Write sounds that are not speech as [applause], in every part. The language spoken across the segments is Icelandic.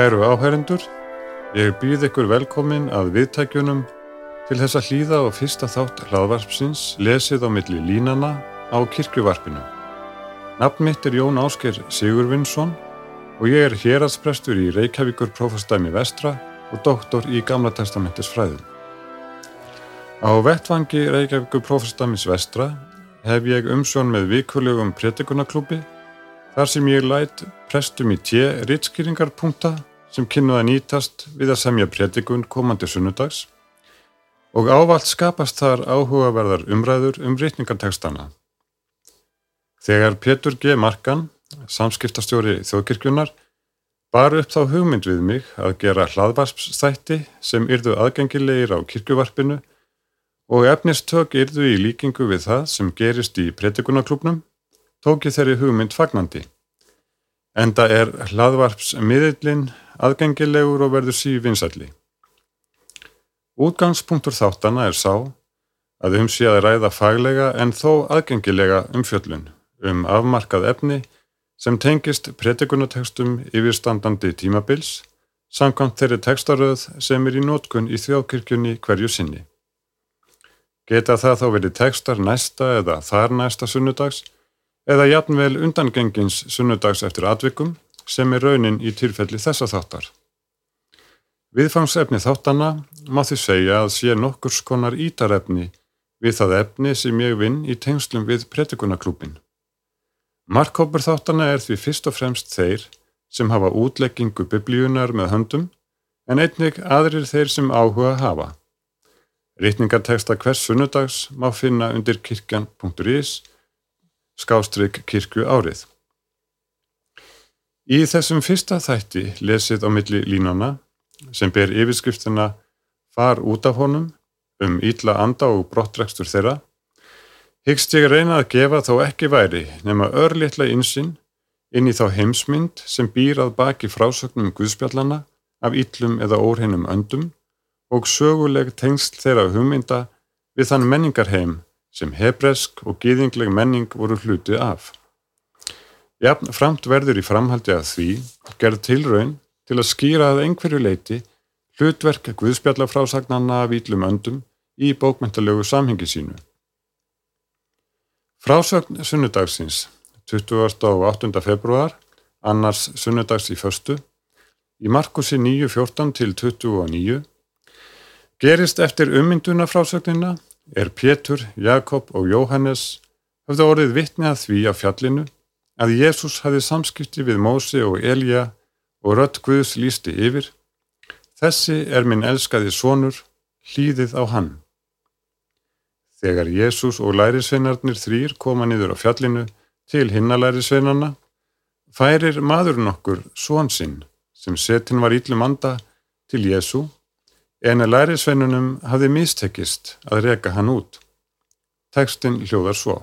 Kæru áhærendur, ég býð ykkur velkomin að viðtækjunum til þess að hlýða á fyrsta þátt hlaðvarpsins lesið á milli línana á kirkjuvarpinu. Nafn mitt er Jón Ásker Sigurvinsson og ég er héradsprestur í Reykjavíkur prófastæmi vestra og doktor í Gamla testamentis fræðum. Á vettvangi Reykjavíkur prófastæmis vestra hef ég umsjón með vikulugum prétikunarklúpi þar sem ég læt prestum í tje rittskýringarpunkta sem kynnuða nýtast við að semja prétikun komandi sunnudags og ávalt skapast þar áhugaverðar umræður um rittningartekstana. Þegar Pétur G. Markan, samskiptastjóri þjóðkirkjunar, bar upp þá hugmynd við mig að gera hlaðvarpsþætti sem yrðu aðgengilegir á kirkjuvarpinu og efnistök yrðu í líkingu við það sem gerist í prétikunarklubnum, tóki þeirri hugmynd fagnandi. Enda er hlaðvarpsmiðillin aðgengilegur og verður sí vinsalli. Útgangspunktur þáttana er sá að um sé að ræða faglega en þó aðgengilega umfjöllun um afmarkað efni sem tengist pretikunatekstum yfirstandandi tímabils samkvæmt þeirri tekstaröð sem er í nótkun í þjóðkirkjunni hverju sinni. Geta það þá verið tekstar næsta eða þar næsta sunnudags eða jafnvel undangengins sunnudags eftir atvikum sem er raunin í tilfelli þessa þáttar. Viðfangsefni þáttana má því segja að sé nokkur skonar ítarefni við það efni sem ég vinn í tengslum við pretikunaklúpin. Markkópur þáttana er því fyrst og fremst þeir sem hafa útleggingu biblíunar með höndum en einnig aðrir þeir sem áhuga hafa. Rítningarteksta hvers sunnudags má finna undir kirkjan.is skástrygg kirkju árið. Í þessum fyrsta þætti lesið á milli línana sem ber yfirskriftina Far út af honum um ítla anda og brottrekstur þeirra, hyggst ég reyna að gefa þó ekki væri nema örlittla insinn inn í þá heimsmynd sem býr að baki frásögnum Guðspjallana af íllum eða óhreinum öndum og söguleg tengsl þeirra hugmynda við þann menningarheim sem hebresk og gýðingleg menning voru hluti af. Jafn framt verður í framhaldi að því gerð tilraun til að skýra að einhverju leiti hlutverk Guðspjallafrásagnanna af íllum öndum í bókmentalögu samhengi sínu. Frásögn sunnudagsins 28. februar, annars sunnudags í förstu, í Markusi 9.14 til 29, gerist eftir ummynduna frásögnina er Pétur, Jakob og Jóhannes höfðu orðið vittni að því á fjallinu að Jésús hafi samskipti við Mósi og Elja og rött Guðs lísti yfir, þessi er minn elskaði sonur, hlýðið á hann. Þegar Jésús og lærisveinarnir þrýr koma niður á fjallinu til hinnalærisveinarna, færir maður nokkur són sinn sem setin var íllum anda til Jésu, en að lærisveinunum hafði mistekist að reka hann út. Tekstin hljóðar svo.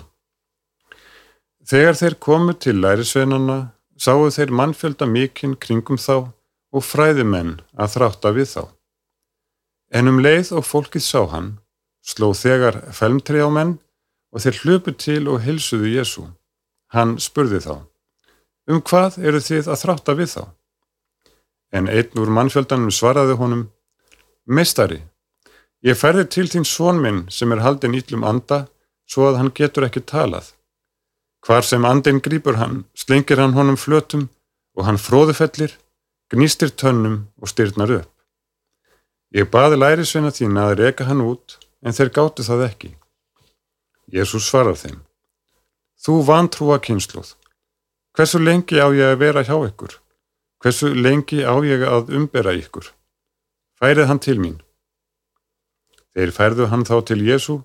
Þegar þeir komu til lærisveinarna sáu þeir mannfjölda mikinn kringum þá og fræðimenn að þrátta við þá. En um leið og fólkið sá hann, sló þegar felmtri á menn og þeir hlupu til og hilsuðu Jésu. Hann spurði þá, um hvað eru þið að þrátta við þá? En einn úr mannfjöldanum svaraði honum, Mestari, ég ferði til þín svon minn sem er haldin íllum anda svo að hann getur ekki talað. Hvar sem andin grýpur hann, slengir hann honum flötum og hann fróðufellir, gnýstir tönnum og styrnar upp. Ég baði lærisveina þín að reyka hann út, en þeir gáttu það ekki. Jésús svarar þeim. Þú vantrúa kynsluð. Hversu lengi á ég að vera hjá ykkur? Hversu lengi á ég að umbera ykkur? Færið hann til mín. Þeir færðu hann þá til Jésú,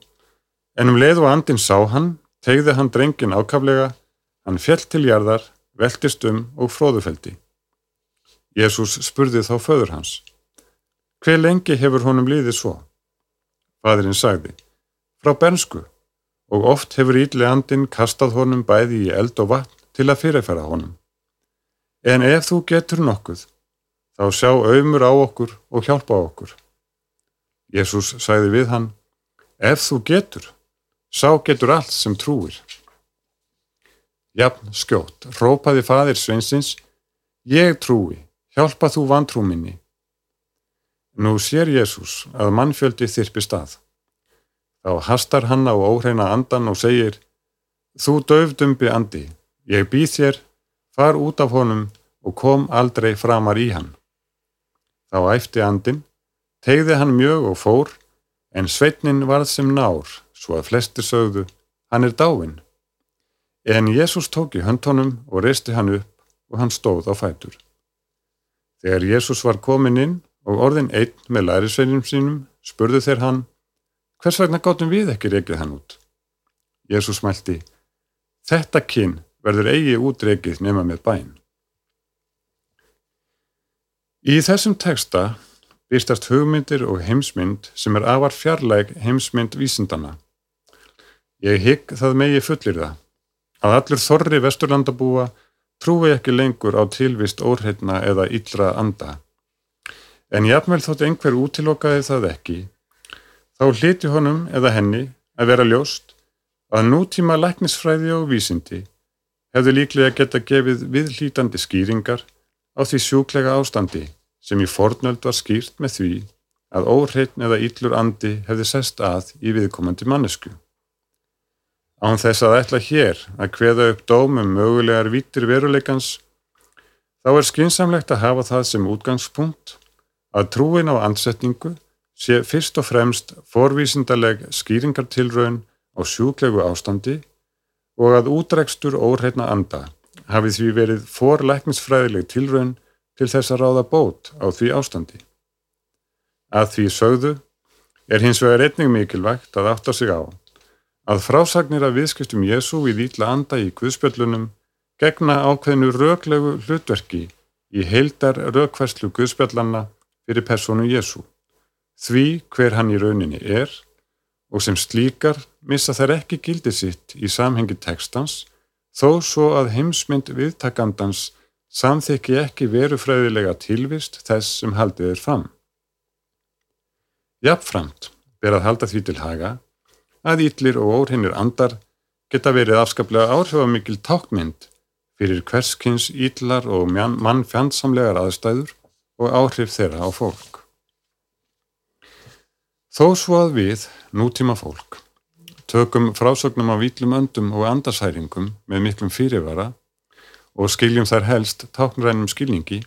en um leið og andin sá hann, tegði hann drengin ákaflega, hann fjell til jarðar, veltist um og fróðufeldi. Jésús spurði þá föður hans, hver lengi hefur honum líðið svo? Fadurinn sagði, frá bernsku, og oft hefur ídli andin kastað honum bæði í eld og vatn til að fyrirfæra honum. En ef þú getur nokkuð, þá sjá auðmur á okkur og hjálpa á okkur. Jésús sagði við hann, ef þú getur, Sá getur allt sem trúir. Jafn skjótt, rópaði fadir sveinsins, ég trúi, hjálpa þú vantrúminni. Nú sér Jésús að mannfjöldi þyrpi stað. Þá hastar hann á óhreina andan og segir, Þú döfdumbi andi, ég býð þér, far út af honum og kom aldrei framar í hann. Þá æfti andin, tegði hann mjög og fór, en sveitnin varð sem nár, svo að flestir sögðu, hann er dáin. En Jésús tók í höndunum og reisti hann upp og hann stóð á fætur. Þegar Jésús var komin inn og orðin einn með lærisveinum sínum, spurðu þeir hann, hvers vegna gáttum við ekki reykið hann út? Jésús mælti, þetta kinn verður eigi útreykið nema með bæn. Í þessum teksta byrstast hugmyndir og heimsmynd sem er afar fjarlæg heimsmynd vísindana. Ég hygg það megi fullir það, að allur þorri vesturlandabúa trúi ekki lengur á tilvist óhreitna eða yllra anda. En jafnvel þótt einhver útilokaði það ekki, þá hliti honum eða henni að vera ljóst að nútíma læknisfræði og vísindi hefðu líklega geta gefið viðlítandi skýringar á því sjúklega ástandi sem í fornöld var skýrt með því að óhreitn eða yllur andi hefði sest að í viðkomandi mannesku. Án þess að ætla hér að kveða upp dómum mögulegar vítir veruleikans, þá er skinsamlegt að hafa það sem útgangspunkt að trúin á ansetningu sé fyrst og fremst forvísindarleg skýringartilraun á sjúklegu ástandi og að útrekstur óhreitna anda hafi því verið forleiknisfræðileg tilraun til þess að ráða bót á því ástandi. Að því sögðu er hins vegar einning mikilvægt að átta sig á að frásagnir af viðskiptum Jésu við ítla anda í Guðspjöllunum gegna ákveðinu röglegu hlutverki í heildar rögkværslu Guðspjallanna fyrir personu Jésu, því hver hann í rauninni er og sem slíkar missa þær ekki gildi sitt í samhengi tekstans þó svo að heimsmynd viðtakandans samþykki ekki verufræðilega tilvist þess sem haldið er fram. Jafnframt ber að halda því til haga að ítlir og óhreinir andar geta verið afskaplega áhrifamikil tákmynd fyrir hverskins ítlar og mann fjandsamlegar aðstæður og áhrif þeirra á fólk. Þó svo að við, nútíma fólk, tökum frásögnum af ítlum öndum og andarsæringum með miklum fyrirvara og skiljum þær helst táknrænum skilningi,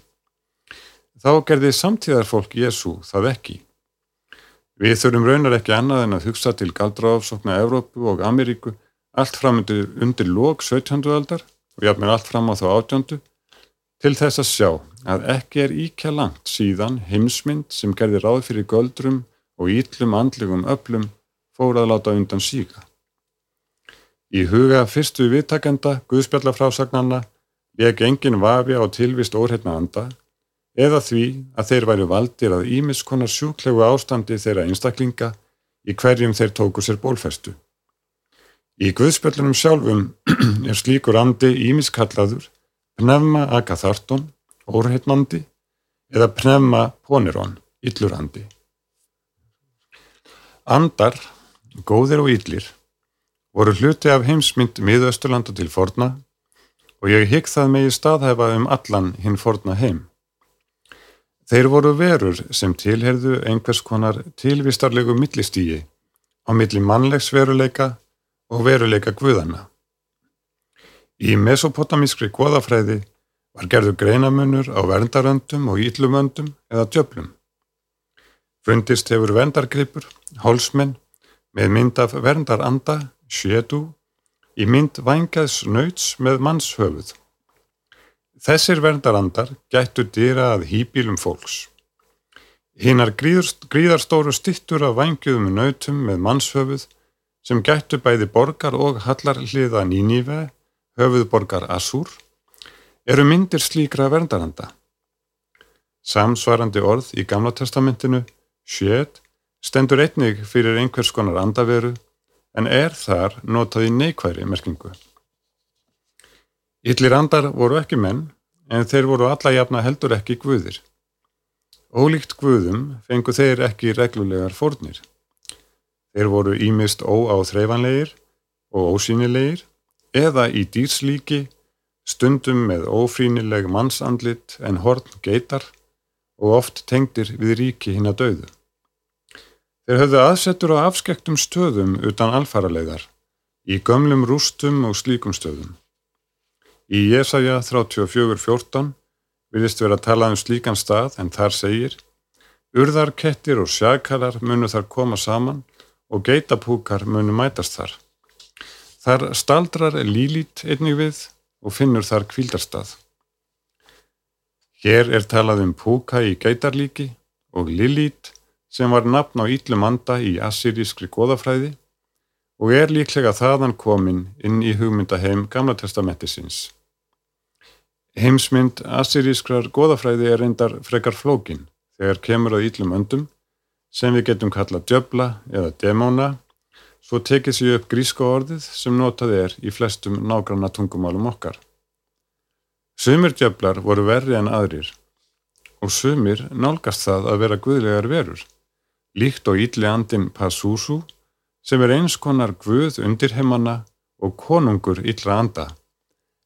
þá gerði samtíðar fólk Jésu það ekki. Við þurfum raunar ekki annað en að hugsa til galdraáfsókna Evrópu og Ameríku allt fram undir, lók 17. aldar og jafnveg allt fram á þá 18. til þess að sjá að ekki er íkja langt síðan heimsmynd sem gerði ráð fyrir göldrum og ítlum andlegum öllum fór að láta undan síka. Í huga fyrstu viðtakenda Guðspjallafrásagnanna leik engin vafi á tilvist óhreitna anda eða því að þeir væri valdir að ímiskonar sjúklegu ástandi þeirra einstaklinga í hverjum þeir tóku sér bólfestu. Í Guðspöllunum sjálfum [clears throat] er slíkur andi ímiskallaður pnefma agatharton, orðheitnandi, eða pnefma poniron, yllurandi. Andar, góðir og yllir, voru hluti af heimsmynd miðausturlanda til forna og ég hygg það megi staðhæfa um allan hinn forna heim. Þeir voru verur sem tilherðu einhvers konar tilvistarlegu millistígi á milli mannlegs veruleika og veruleika guðana. Í mesopotamískri goðafræði var gerðu greinamunur á verndaröndum og íllumöndum eða djöflum. Fundist hefur verndargripur, hálsmenn, með mynd af verndaranda, sjetu, í mynd vængaðs nauts með mannshöfuð. Þessir verndarandar gættu dýra að hýbílum fólks. Hinnar gríðarstóru stittur af vangjöðum nautum með mannshöfuð sem gættu bæði borgar og hallarliða Níníve, höfuðborgar Assúr, eru myndir slíkra verndaranda. Samsvarandi orð í Gamla testamentinu, sjöt, stendur einnig fyrir einhvers konar andaveru en er þar notað í neikværi merkingu. Yllir andar voru ekki menn, en þeir voru alla jafna heldur ekki guðir. Ólíkt guðum fengu þeir ekki reglulegar fórnir. Þeir voru ímist óáþreifanlegir og ósýnilegir eða í dýrslíki stundum með ófrínileg mannsandlit en horn geitar og oft tengdir við ríki hinn að dauðu. Þeir höfðu aðsettur á afskektum stöðum utan alfaralegar, í gömlum rústum og slíkum stöðum. Í Jesaja 34.14 vilist vera að tala um slíkan stað en þar segir Urðarkettir og sjakalar munu þar koma saman og geitapúkar munu mætast þar. Þar staldrar lílít einnig við og finnur þar kvildarstað. Hér er talað um púka í geitarlíki og lilít sem var nafn á íllum anda í assyrískri goðafræði og er líklega þaðan komin inn í hugmyndaheim Gamla testamentisins. Heimsmynd assyrískrar goðafræði er reyndar frekar flókin þegar kemur að íllum öndum sem við getum kallað djöbla eða demóna svo tekið sér upp gríska orðið sem notað er í flestum nágranna tungumálum okkar. Sumir djöblar voru verri en aðrir og sumir nálgast það að vera guðlegar verur, líkt og ítli andin Pasúsú sem er eins konar guð undir heimanna og konungur ítla anda,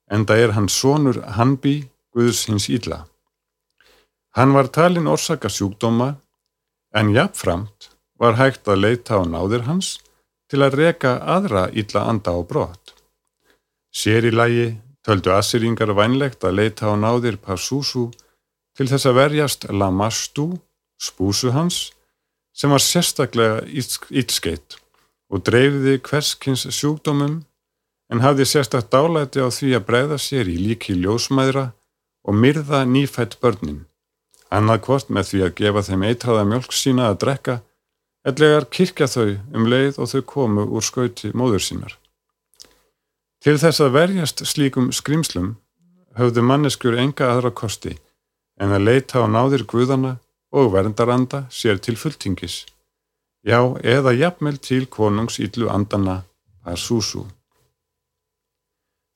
en það er hans sonur Hanbi, guðs hins ítla. Hann var talin orsaka sjúkdóma en jafnframt var hægt að leita á náðir hans til að reka aðra illa anda á brott. Sér í lagi töldu Assiringar vænlegt að leita á náðir Pasúsú til þess að verjast Lamastu, spúsu hans, sem var sérstaklega ítskeitt og dreifði hverskins sjúkdómum en hafði sérstaklega dálæti á því að breyða sér í líki ljósmæðra og myrða nýfætt börnin annað hvort með því að gefa þeim eitraða mjölk sína að drekka, ellegar kirkja þau um leið og þau komu úr skauti móður sínar. Til þess að verjast slíkum skrimslum höfðu manneskjur enga aðra kosti en að leita á náðir guðana og verndaranda sér til fulltingis, já eða jafnmel til konungs íllu andana Arsúsú.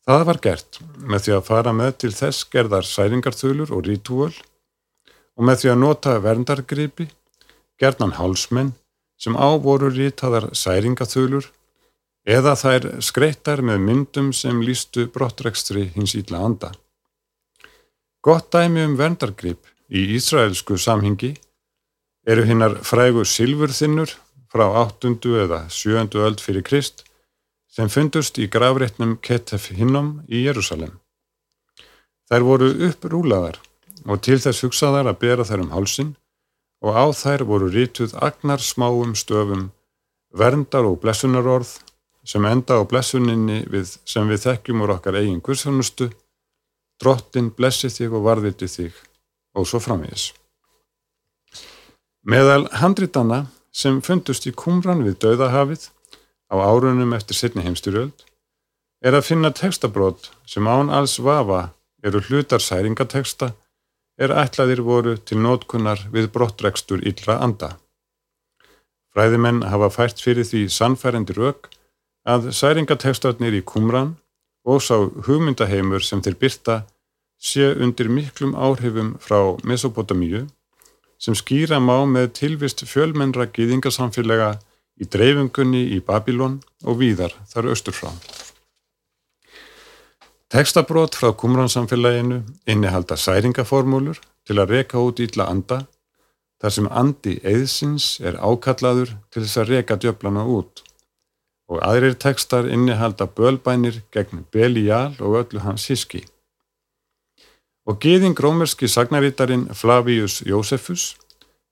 Það var gert með því að fara með til þess gerðar særingarþölur og rítúöl og með því að nota verndargripi, gerðnan hálsmenn sem ávoru rítadar særingaþölur eða þær skreittar með myndum sem lístu brottrekstri hins ídla anda. Gott dæmi um verndargrip í Ísraelsku samhingi eru hinnar frægu silfurþinnur frá 8. eða 7. öld fyrir Krist sem fundust í gravrétnum Ketef Hinnom í Jérúsalem. Þær voru upprúlaðar og til þess hugsaðar að bera þær um hálsin og á þær voru rítuð agnar smáum stöfum verndar og blessunarorð sem enda á blessuninni við, sem við þekkjum úr okkar eigin guðsjónustu drottin blessi þig og varðiti þig og svo framvegis. Meðal handritana sem fundust í kumran við Dauðahafið á árunum eftir setni heimstyrjöld er að finna textabrót sem án alls vafa eru hlutar særingateksta er ætlaðir voru til nótkunnar við brottrekstur yllra anda. Fræðimenn hafa fært fyrir því sannfærendi rauk að særingatekstarnir í Kumran og sá hugmyndaheimur sem þeir byrta sé undir miklum áhrifum frá Mesopotamíu sem skýra má með tilvist fjölmennra gýðingasamfélaga í dreifingunni í Babilón og víðar þar austur frá. Tekstabrót frá kumransamfélaginu innihalda særingaformúlur til að reka út ítla anda þar sem andi eðsins er ákallaður til þess að reka djöflana út og aðrir tekstar innihalda bölbænir gegn Belial og öllu hans hiski. Og geðing rómerski sagnarítarin Flavius Jósefus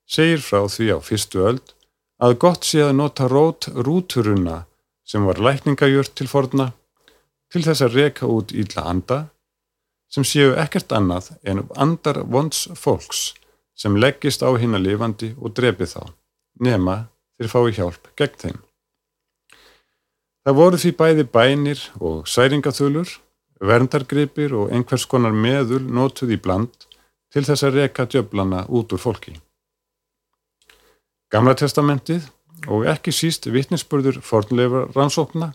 segir frá því á fyrstu öld að gott sé að nota rót rúturuna sem var lækningagjört til forna til þess að reka út ílla anda sem séu ekkert annað en andar vonds fólks sem leggist á hinn að lifandi og drefi þá, nema þeir fái hjálp gegn þeim. Það voru því bæði bænir og særingaþulur, verndargripir og einhvers konar meðul nótuð í bland til þess að reka djöblana út úr fólki. Gamla testamentið og ekki síst vittnisspörður fornleifar rannsókna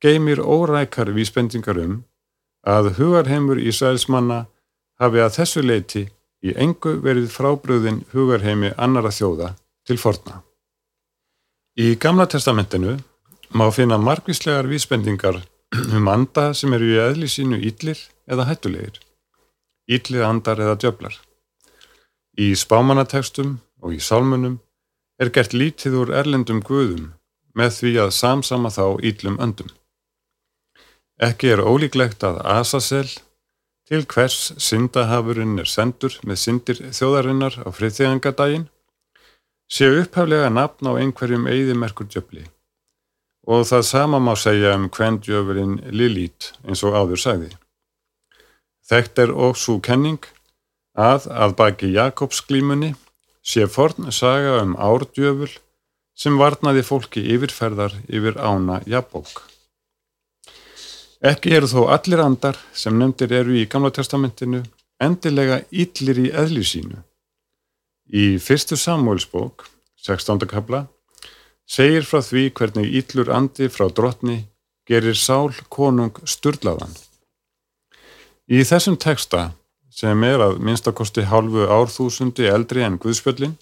geymir órækar vísbendingar um að hugarheimur Ísraelsmanna hafi að þessu leiti í engu verið frábröðin hugarheimi annara þjóða til forna. Í Gamla testamentinu má finna margvíslegar vísbendingar um anda sem eru í eðli sínu íllir eða hættulegir, íllir andar eða djöflar. Í spámanatekstum og í sálmunum er gert lítið úr erlendum guðum með því að samsama þá íllum öndum. Ekki er ólíklegt að Asasel, til hvers syndahafurinn er sendur með syndir þjóðarinnar á friðþegangadaginn, sé upphaflega nafn á einhverjum eigðimerkur djöfli og það sama má segja um kvendjöfurinn Lilít eins og áður sagði. Þekkt er svo kenning að að baki Jakobsglímunni sé forn saga um árdjöful sem varnaði fólki yfirferðar yfir ána jafnbók. Ekki eru þó allir andar sem nefndir eru í Gamla testamentinu endilega yllir í eðli sínu. Í fyrstu Samuelsbók, 16. kabla, segir frá því hvernig íllur andi frá drotni gerir sál konung sturlaðan. Í þessum teksta, sem er að minnstakosti hálfu árþúsundi eldri en Guðspjöllin,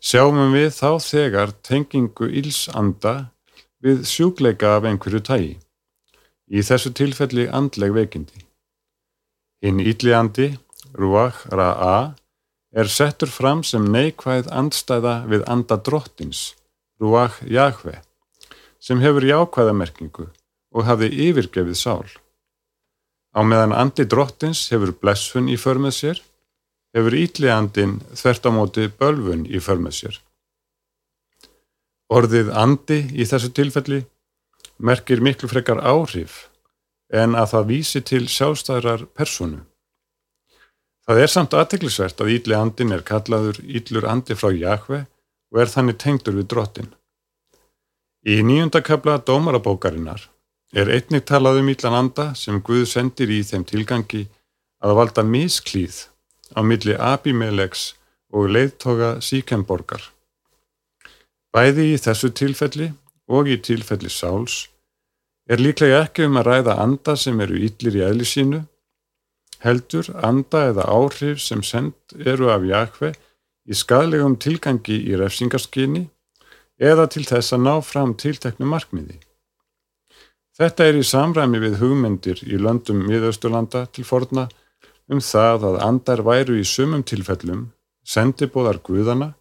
sjáum við þá þegar tengingu ílsanda við sjúkleika af einhverju tægi. Í þessu tilfelli andleg veikindi. Hinn ílliandi, Ruach Ra'a, er settur fram sem neikvæð andstæða við anda drottins Ruach Jahve, sem hefur jákvæðamerkingu og hafi yfirgefið sál. Á meðan andi drottins hefur blessun í förmið sér, hefur ítliandin þvert á móti bölfun í förmið sér. Orðið andi í þessu tilfelli merkir miklu frekar áhrif en að það vísi til sjálfstæðrar personu. Það er samt aðteglisvert að ítli andin er kallaður ítlur andi frá Jahve og er þannig tengdur við drottin. Í nýjundakabla dómarabókarinnar er einnig talað um íllan anda sem Guð sendir í þeim tilgangi að valda misklíð á milli Abimelegs og leiðtoga Síkenborgar. Bæði í þessu tilfelli og í tilfelli Sáls er líklega ekki um að ræða anda sem eru yllir í eðli sínu, heldur anda eða áhrif sem send eru af Jakve í skadlegum tilgangi í refsingarskyni eða til þess að ná fram tilteknu markmiði. Þetta er í samræmi við hugmyndir í löndum miðausturlanda til forna um það að andar væru í sumum tilfellum sendibóðar guðana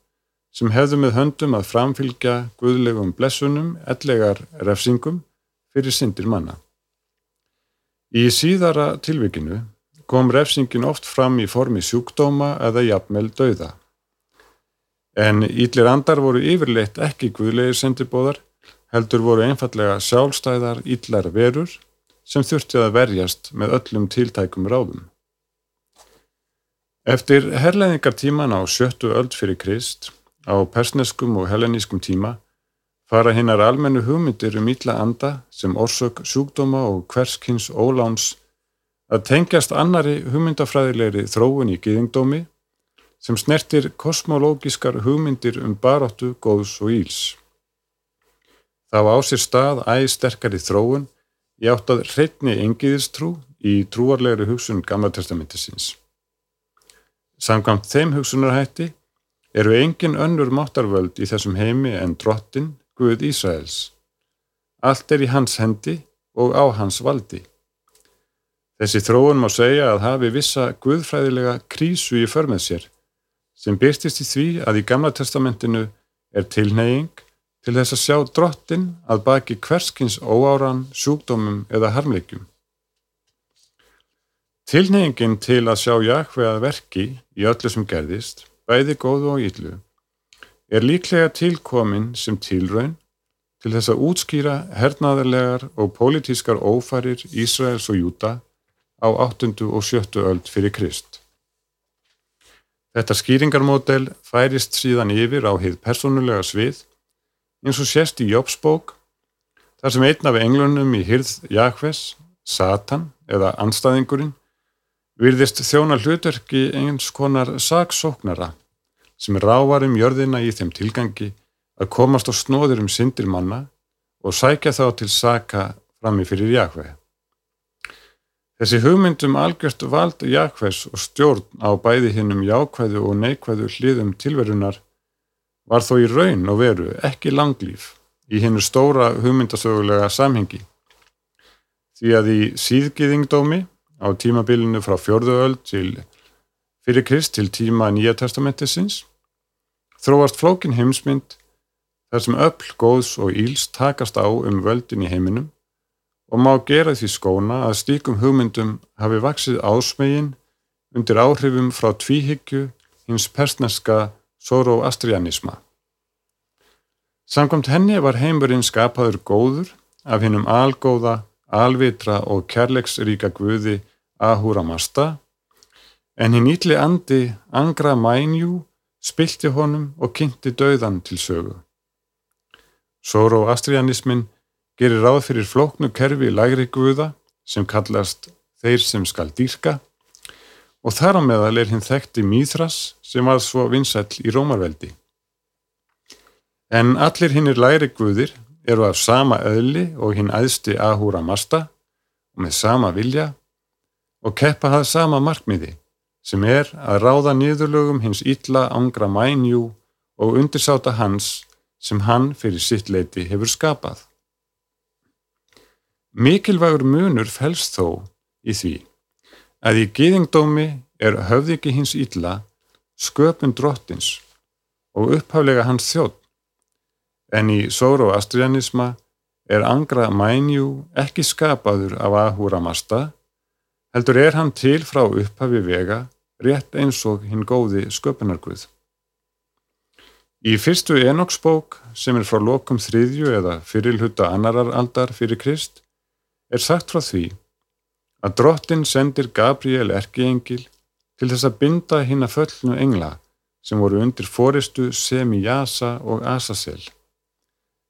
sem hefðu með höndum að framfylgja guðlegum blessunum, ellegar refsingum fyrir syndir manna. Í síðara tilvikinu kom refsingin oft fram í formi sjúkdóma eða jafnmel dauða. En íllir andar voru yfirleitt ekki guðlegir sendibóðar, heldur voru einfallega sjálfstæðar íllar verur sem þurfti að verjast með öllum tiltækum ráðum. Eftir herleðingartíman á sjöttu öld fyrir Krist, á persneskum og hellenískum tíma, fara hinnar almennu hugmyndir um ítla anda sem orsök sjúkdóma og hverskins óláns að tengjast annari hugmyndafræðilegri þróun í giðingdómi sem snertir kosmológiskar hugmyndir um baráttu, góðs og íls. Þá á sér stað æg sterkari þróun í átt að hreitni engiðistrú í trúarlegri hugsun Gamla testamentisins. Samkvæmt þeim hugsunarhætti eru engin önnur máttarvöld í þessum heimi en drottin Guð Ísraels. Allt er í hans hendi og á hans valdi. Þessi þróun má segja að hafi vissa guðfræðilega krísu í förmið sér sem byrstist í því að í Gamla testamentinu er tilneying til þess að sjá drottin að baki hverskins óáran, sjúkdómum eða harmleikjum. Tilneyingin til að sjá jakveið að verki í öllu sem gerðist, bæði góðu og yllu, er líklega tilkomin sem tilraun til þess að útskýra hernaðarlegar og pólitískar ófærir Ísraels og Júta á 8. og 7. öld fyrir Krist. Þetta skýringarmódel færist síðan yfir á heið personulega svið eins og sést í Jópsbók þar sem einn af englunum í hyrð Jakves, Satan eða anstæðingurinn virðist þjóna hlutverki eins konar saksóknara sem rávar um jörðina í þeim tilgangi að komast á snóður um syndir manna og sækja þá til saka frammi fyrir Jakve. Þessi hugmyndum algjört vald jakvæs og stjórn á bæði hinnum jákvæðu og neikvæðu hliðum tilverunar var þó í raun og veru ekki langlýf í hinnu stóra hugmyndasögulega samhengi. því að í síðgiðingdómi á tímabilinu frá fjörðu öll til fyrir Krist til tíma Nýja testamentisins þróast flókin heimsmynd þar sem öll góðs og íls takast á um völdin í heiminum og má gera því skóna að stíkum hugmyndum hafi vaksið ásmegin undir áhrifum frá tvíhyggju hins persneska Zoroastrianisma. Samkvæmt henni var heimurinn skapaður góður af hennum algóða, alvitra og kærleiksríka guði Ahura Mazda en hinn ítli andi Angra Mainjú spilti honum og kynnti dauðan til sögu. Zoroastrianismin gerir ráð fyrir flóknu kerfi lægri guða sem kallast þeir sem skal dýrka og þar á meðal er hinn þekkti Mýþras sem var svo vinsæll í Rómarveldi. En allir hinn er læri guðir eru af sama öðli og hinn æðsti Ahura Mazda og með sama vilja og keppa það sama markmiði sem er að ráða niðurlögum hins ítla ángra mænjú og undirsáta hans sem hann fyrir sitt leiti hefur skapað. Mikilvægur munur fælst þó í því að í gýðingdómi er höfðiki hins ítla sköpun drottins og upphaflega hans þjótt, en í Zoroastrianisma er angra mænjú ekki skapaður af Ahura Mazda, heldur er hann til frá upphafi vega rétt eins og hinn góði sköpunarguð. Í fyrstu enoksbók sem er frá lokum þriðju eða fyrirluta annarar aldar fyrir Krist er sagt frá því að drottin sendir Gabriel erkiengil til þess að binda hinn að föllnu engla sem voru undir fóristu Semijasa og Asasel.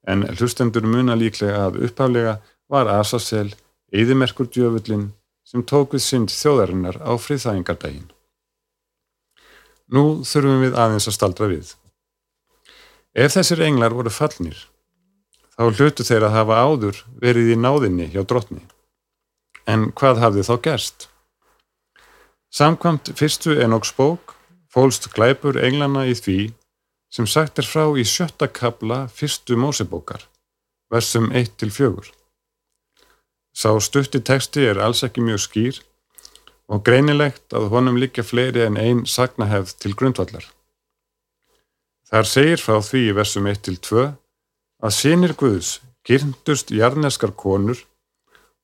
En hlustendur muna líklega að upphaflega var Asasel eðimerkur djöfullin sem tók við synd þjóðarinnar á friðþægingardaginn. Nú þurfum við aðeins að staldra við. Ef þessir englar voru fallnir, þá hlutu þeir að hafa áður verið í náðinni hjá drottni. En hvað hafði þá gerst? Samkvæmt fyrstu enóksbók fólst glæpur englana í því sem sagt er frá í sjötta kabla fyrstu mósebókar, versum 1-4. Sá stutti teksti er alls ekki mjög skýr og greinilegt að honum líka fleiri en einn sagnahefð til grundvallar. Þar segir frá því í versum 1-2 að sínir Guðs gyrndust jarneskar konur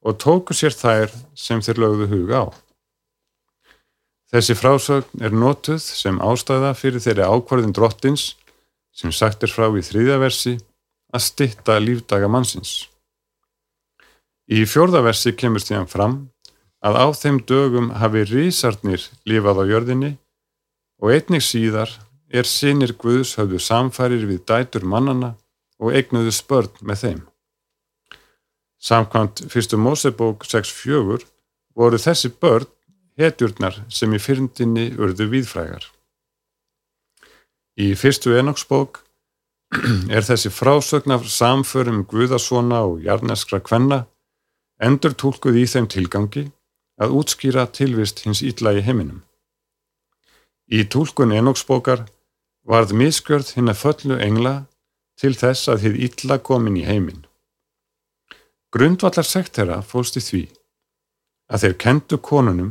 og tóku sér þær sem þeir lögðu huga á. Þessi frásögn er notuð sem ástæða fyrir þeirri ákvarðin drottins sem sagt er frá í þrýðaversi að stitta lífdaga mannsins. Í fjórðaversi kemur stíðan fram að á þeim dögum hafi rísarnir lífað á jörðinni og einnig síðar er sinir Guðs höfðu samfærir við dætur mannana og eignuðu spörn með þeim. Samkvæmt fyrstu Mósebók 6.4 voru þessi börn hetjurnar sem í fyrndinni urðu víðfrægar. Í fyrstu enoksbók [clears throat] er þessi frásögn af samförum Guðasona og jarneskra kvenna endur tólkuð í þeim tilgangi að útskýra tilvist hins ítla í heiminum. Í tólkun enoksbókar varð miskjörð hinn að föllu engla til þess að þið ítla komin í heiminn. Grundvallar sekt þeirra fólst í því að þeir kentu konunum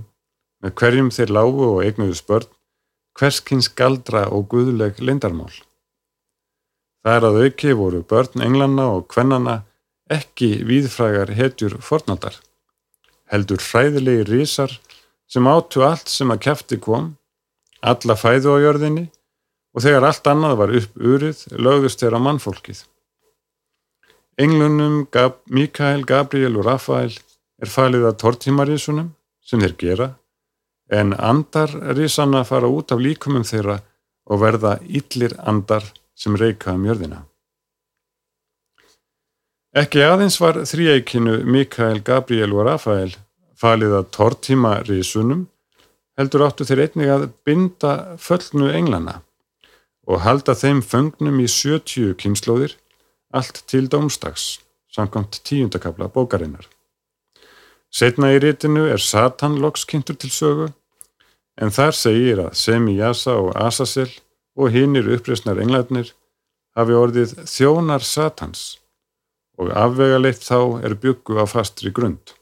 með hverjum þeir lágu og eignuðu spörn hverskins galdra og guðleg lindarmál. Það er að auki voru börn englanna og kvennana ekki víðfrægar hetjur fornaldar, heldur hræðilegi rísar sem áttu allt sem að kæfti kom, alla fæðu á jörðinni og þegar allt annað var upp urið lögðust þeirra mannfólkið. Englunum Gab Mikael, Gabriel og Rafael er falið að tortímarísunum sem þeir gera en andarrísanna fara út af líkumum þeirra og verða yllir andar sem reyka um jörðina. Ekki aðeins var þrýeikinu Mikael, Gabriel og Rafael falið að tortímarísunum heldur áttu þeir einnig að binda föllnu englana og halda þeim föngnum í 70 kynnslóðir allt til dómstags, samkvæmt tíundakabla bókarinnar. Setna í rítinu er Satan lokskynntur til sögu, en þar segir að Semijasa og Asasel og hinnir uppreysnar englarnir hafi orðið þjónar Satans og afvega leitt þá er byggu á fastri grund.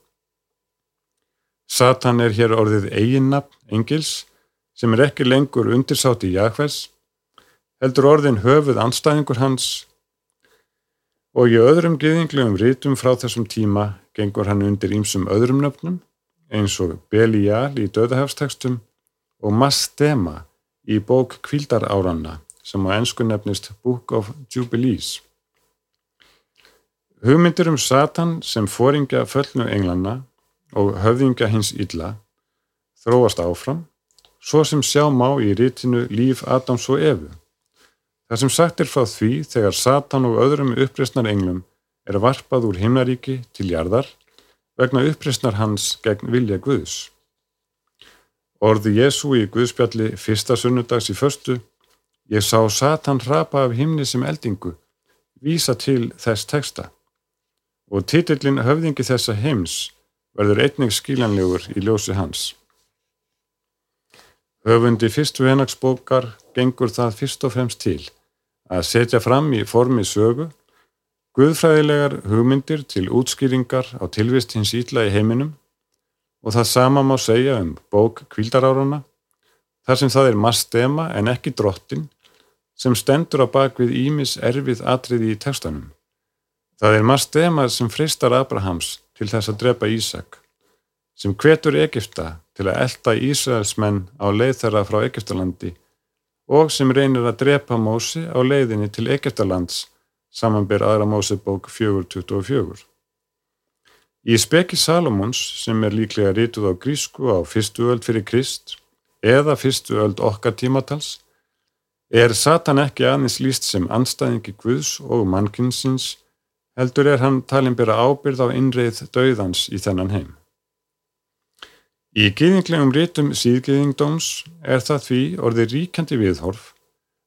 Satan er hér orðið eiginnafn engils sem er ekki lengur undirsátt í Jakves, heldur orðin höfuð anstæðingur hans og í öðrum geðinglegum rítum frá þessum tíma gengur hann undir ímsum öðrum nöfnum eins og Belial í döðahafstekstum og Mastema í bók Kvildaráranna sem á ennsku nefnist Book of Jubilees. Hugmyndir um Satan sem fóringja föllnu englanna og höfðingja hins illa þróast áfram, svo sem sjá má í rítinu Líf Adams og Evu. Það sem sagt er frá því þegar Satan og öðrum uppreysnar englum er varpað úr himnaríki til jarðar vegna uppreysnar hans gegn vilja Guðs. Orði Jésu í Guðspjalli fyrsta sunnudags í förstu, ég sá Satan rapa af himni sem eldingu, vísa til þess teksta og titillin höfðingi þessa heims verður einnig skílanlegur í ljósi hans. Höfundi fyrstu hennagsbókar gengur það fyrst og fremst til að setja fram í formi sögu guðfræðilegar hugmyndir til útskýringar á tilvist hins ítla í heiminum og það sama má segja um bók kvildaráruna þar sem það er mastema en ekki drottin sem stendur á bakvið Ímis erfið atriði í textanum. Það er mastema sem fristar Abrahams til þess að drepa Ísak, sem hvetur Egipta til að elda Ísraelsmenn á leið þeirra frá Egiptalandi og sem reynir að drepa Mósi á leiðinni til Egiptalands samanbyr aðra Mósebók 424. Í speki Salomons, sem er líklega rítuð á grísku á fyrstu öld fyrir Krist eða fyrstu öld okkar tímatals, er Satan ekki aðeins líst sem anstæðingi Guðs og mannkinsins heldur er hann talin byrja ábyrð á innreið döðans í þennan heim. Í gýðinglegum rítum síðgýðingdóms er það því orðið ríkandi viðhorf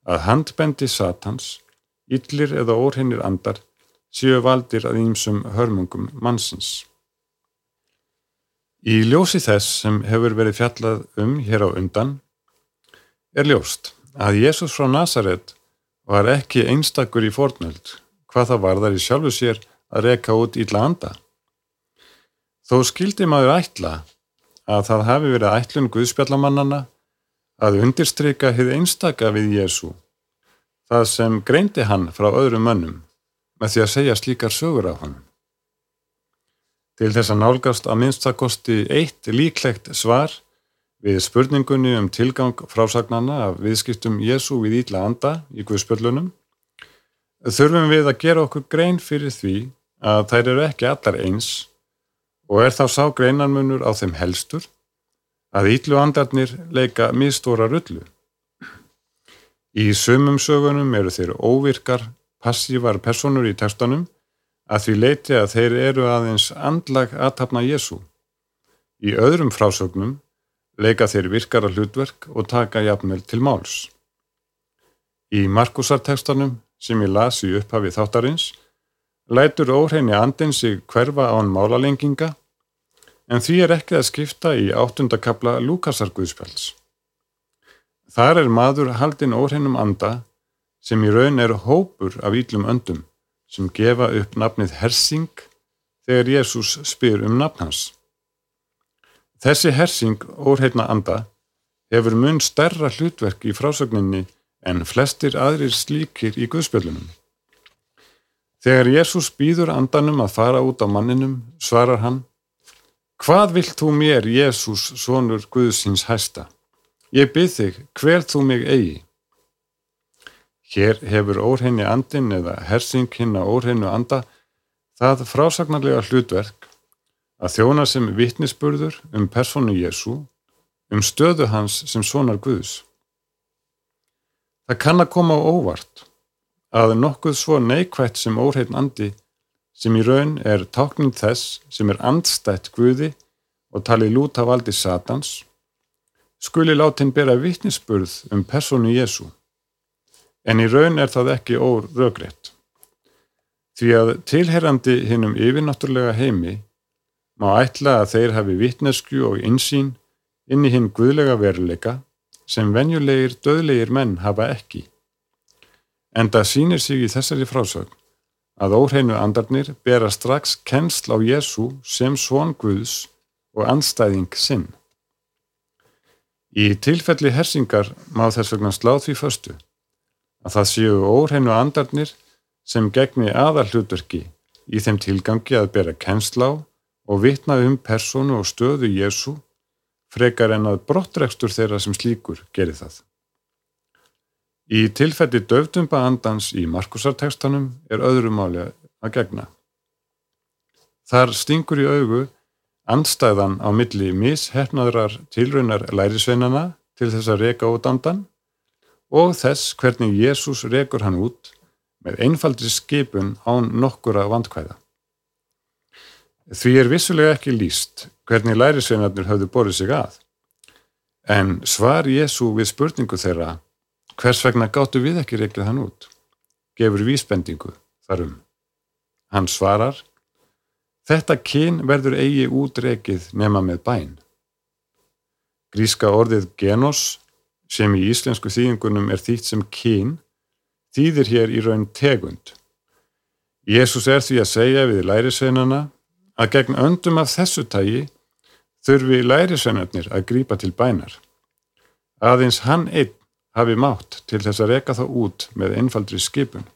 að handbendi satans, yllir eða orhinnir andar séu valdir að ímsum hörmungum mannsins. Í ljósi þess sem hefur verið fjallað um hér á undan er ljóst að Jésús frá Nazaret var ekki einstakur í fornöld hvað það varðar í sjálfu sér að reka út ítla anda. Þó skildi maður ætla að það hafi verið ætlun Guðspjallamannana að undirstryka hið einstaka við Jésu, það sem greindi hann frá öðrum mönnum með því að segja slíkar sögur af hann. Til þess að nálgast að minnstakosti eitt líklegt svar við spurningunni um tilgang frásagnana af viðskiptum Jésu við ítla anda í Guðspjallunum þurfum við að gera okkur grein fyrir því að þær eru ekki allar eins og er þá sá greinarmunur á þeim helstur að ítlu andarnir leika mistóra rullu. Í sumum sögunum eru þeir óvirkar, passívar personur í textanum að því leiti að þeir eru aðeins andlag aðtapna Jésu. Í öðrum frásögnum leika þeir virkara hlutverk og taka jafnvel til máls. Í Markusartekstanum sem ég las í upphafi þáttarins, lætur óhreini andin sig hverfa án málalenginga, en því er ekki að skipta í áttundakabla Lúkasar Guðspjáls. Þar er maður haldin óhreinum anda sem í raun er hópur af íllum öndum sem gefa upp nafnið Hersing þegar Jésús spyr um nafn hans. Þessi Hersing óhreina anda hefur mun stærra hlutverk í frásögninni en flestir aðrir slíkir í Guðspjöldunum. Þegar Jésús býður andanum að fara út á manninum, svarar hann, Hvað vilt þú mér, Jésús, sonur Guðsins hæsta? Ég byrð þig, hver þú mig eigi? Hér hefur óhreinni andin eða hersing hinn á óhreinu anda það frásagnarlega hlutverk að þjóna sem vittnisspurður um personu Jésu, um stöðu hans sem sonar Guðs. Það kann að koma á óvart að nokkuð svo neikvægt sem óhreitn andi sem í raun er tákning þess sem er andstætt Guði og talið lúta valdi Satans skuli látin bera vittnisspurð um personu Jésu. En í raun er það ekki órögreitt. Því að tilherrandi hinnum yfirnáttúrlega heimi má ætla að þeir hafi vittnesku og insýn inn í hinn guðlega veruleika sem venjulegir döðlegir menn hafa ekki. En það sínir sig í þessari frásögn að óhreinu andarnir bera strax kennsl á Jésu sem svon Guðs og anstæðing sinn. Í tilfelli hersingar má þess vegna sláð því föstu að það séu óhreinu andarnir sem gegni aðal hlutverki í þeim tilgangi að bera kennsla á og vitna um personu og stöðu Jésu frekar en að brottrekstur þeirra sem slíkur geri það. Í tilfelli döftumba andans í Markusartekstanum er öðru máli að gegna. Þar stingur í augu andstæðan á milli mishefnaðrar tilraunar lærisveinana til þess að reka út andan og þess hvernig Jésús rekur hann út með einfaldri skipun án nokkura vandkvæða. Því er vissulega ekki líst hvernig lærisveinarnir höfðu borðið sig að, en svar Jésu við spurningu þeirra hvers vegna gáttu við ekki reglið hann út, gefur vísbendingu þarum. Hann svarar, þetta kyn verður eigi útrekið nema með bæn. Gríska orðið genos, sem í íslensku þýðingunum er þýtt sem kyn, þýðir hér í raun tegund. Jésús er því að segja við lærisveinana að gegn öndum af þessu tægi þurfi lærisveinarnir að grípa til bænar. Aðeins hann einn hafi mátt til þess að reka þá út með einfaldri skipun.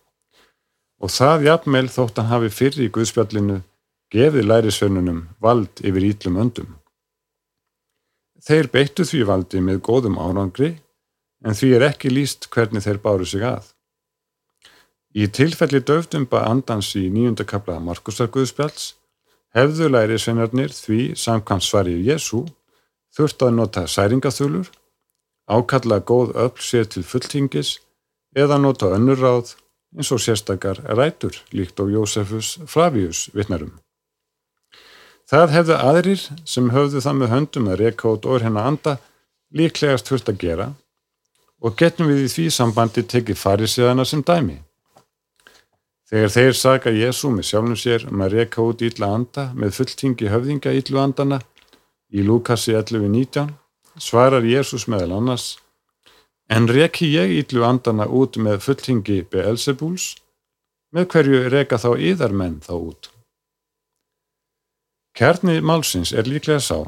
Og það jafnmeil þótt hann hafi fyrir í Guðspjallinu gefið lærisveinunum vald yfir ítlum öndum. Þeir beittu því valdi með góðum árangri en því er ekki líst hvernig þeir báru sig að. Í tilfelli döfdumba andans í nýjunda kapla Markusar Guðspjalls hefðu læri sveinarnir því samkvæmt svarið Jésu þurft að nota særingaþulur, ákalla góð öll sér til fulltingis eða nota önnur ráð eins og sérstakar rætur líkt á Jósefus Flavius vittnarum. Það hefðu aðrir sem höfðu það með höndum að reyka út orð hennar anda líklegast þurft að gera og getum við í því sambandi tekið farisiðana sem dæmi. Þegar þeir saga Jésu með sjálfum sér um að reka út ítla anda með fulltingi höfðinga ítlu andana í Lukasi 11.19 svarar Jésús meðal annars En reki ég ítlu andana út með fulltingi Beelzebúls með hverju reka þá yðarmenn þá út. Kjarni málsins er líklega sá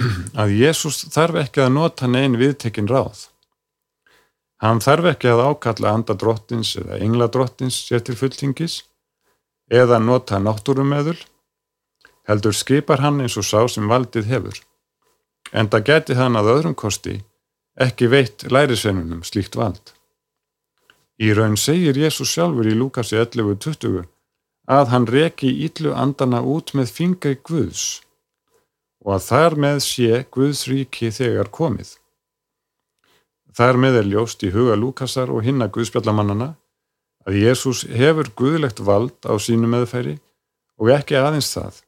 [clears throat] að Jésús þarf ekki að nota neyn viðtekinn ráð. Hann þarf ekki að ákalla anda drottins eða engla drottins sér til fulltingis eða nota náttúrumöðul, heldur skipar hann eins og sá sem valdið hefur. En það geti hann að öðrum kosti ekki veitt lærisveinunum slíkt vald. Í raun segir Jésús sjálfur í Lúkasi 11.20 að hann reki íllu andana út með fingri Guðs og að þar með sé Guðs ríki þegar komið. Þar með er ljóst í huga Lúkasar og hinna Guðspjallamannana að Jésús hefur guðlegt vald á sínu meðfæri og ekki aðeins það,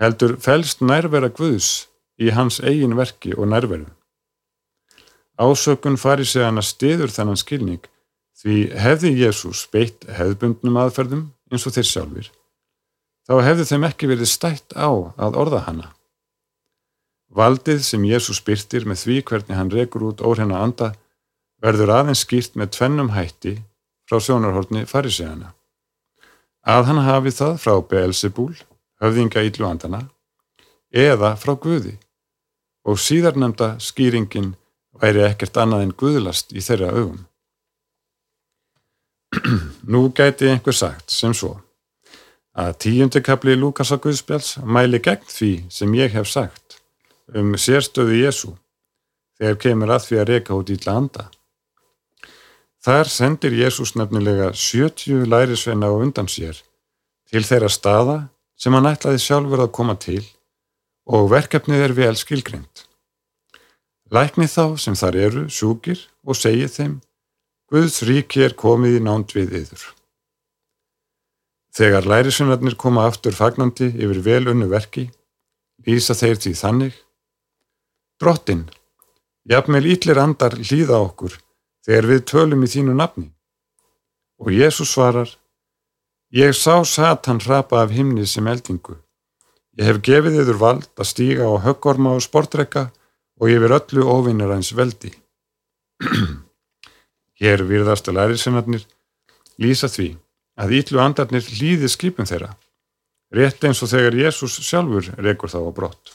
heldur fælst nærvera Guðs í hans eigin verki og nærveru. Ásökun fari sig hann að stiður þennan skilning því hefði Jésús beitt hefðbundnum aðferðum eins og þeir sjálfur, þá hefði þeim ekki verið stætt á að orða hana. Valdið sem Jésús byrtir með því hvernig hann rekur út óhrenna anda verður aðeins skýrt með tvennum hætti frá sjónarhortni farisegana. Að hann hafi það frá Beelzebúl, höfðinga íllu andana, eða frá Guði og síðarnemda skýringin væri ekkert annað en Guðlast í þeirra augum. [clears throat] Nú gæti einhver sagt sem svo að tíundikabli Lúkasa Guðspjáls mæli gegn því sem ég hef sagt um sérstöðu Jésu þegar kemur að því að reyka út í landa. Þar sendir Jésús nefnilega 70 lærisveina á undan sér til þeirra staða sem hann ætlaði sjálfur að koma til og verkefnið er vel skilgreynd. Lækni þá sem þar eru sjúkir og segið þeim Guðs ríki er komið í nánt við yður. Þegar lærisveinarnir koma aftur fagnandi yfir vel unnu verki, lýsa þeir því þannig Drottin, jafnvel ítlir andar hlýða okkur þegar við tölum í þínu nafni. Og Jésús svarar, ég sá Satan hrapa af himni sem eldingu. Ég hef gefið yfir vald að stíga á höggorma og sportrekka og verð öllu ofinnir hans veldi. [clears throat] Hér virðast að læriðsennarnir lýsa því að ítlu andarnir hlýði skipum þeirra, rétt eins og þegar Jésús sjálfur rekur þá á brott.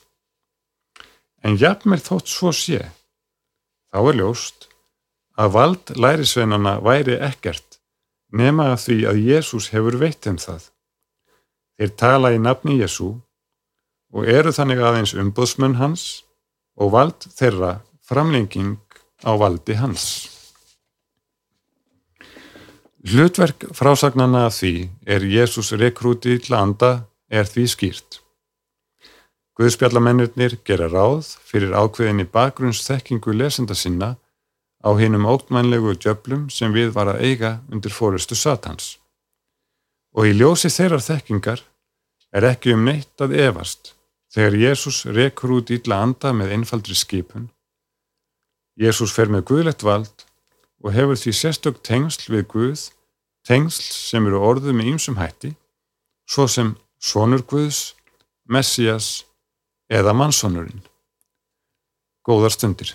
En jafnvel þótt svo sé, þá er ljóst að vald lærisveinana væri ekkert nema að því að Jésús hefur veitt þeim það. Þeir tala í nafni Jésú og eru þannig aðeins umbóðsmenn hans og vald þeirra framlenging á valdi hans. Hlutverk frásagnana að því er Jésús rekrúti til anda er því skýrt. Guðspjallamennirnir gera ráð fyrir ákveðinni bakgrunnsþekkingu lesenda sinna á hinnum óttmannlegu djöflum sem við var að eiga undir fórustu satans. Og í ljósi þeirrar þekkingar er ekki um neitt að evast þegar Jésús rekur út ítla anda með einfaldri skipun. Jésús fer með guðlegt vald og hefur því sérstök tengsl við Guð, tengsl sem eru orðuð með ýmsum hætti, svo sem sonur Guðs, Messias eða mannsonurinn. Góðar stundir.